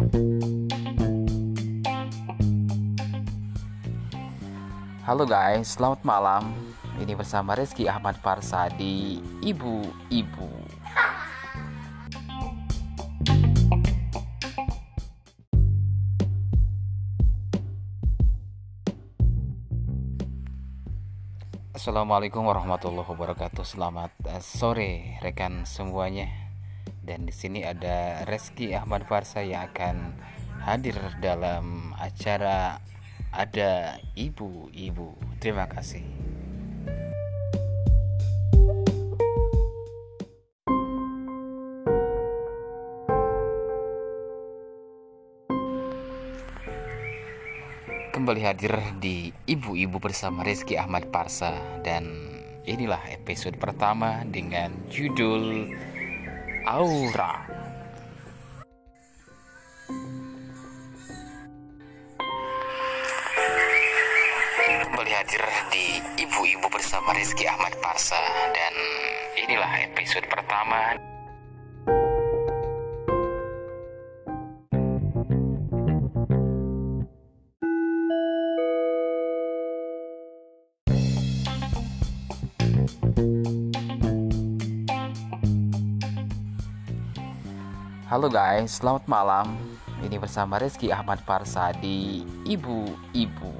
Halo guys, selamat malam. Ini bersama Rizky Ahmad Parsa di Ibu-Ibu. Assalamualaikum warahmatullahi wabarakatuh. Selamat uh, sore rekan semuanya. Dan di sini ada Reski Ahmad Farsa yang akan hadir dalam acara ada ibu-ibu. Terima kasih. Kembali hadir di Ibu-Ibu bersama Rizky Ahmad Parsa Dan inilah episode pertama dengan judul Aura. Kembali hadir di Ibu-Ibu bersama Rizky Ahmad Parsa Dan inilah episode pertama Halo guys, selamat malam. Ini bersama Rizky Ahmad Parsa di Ibu-Ibu.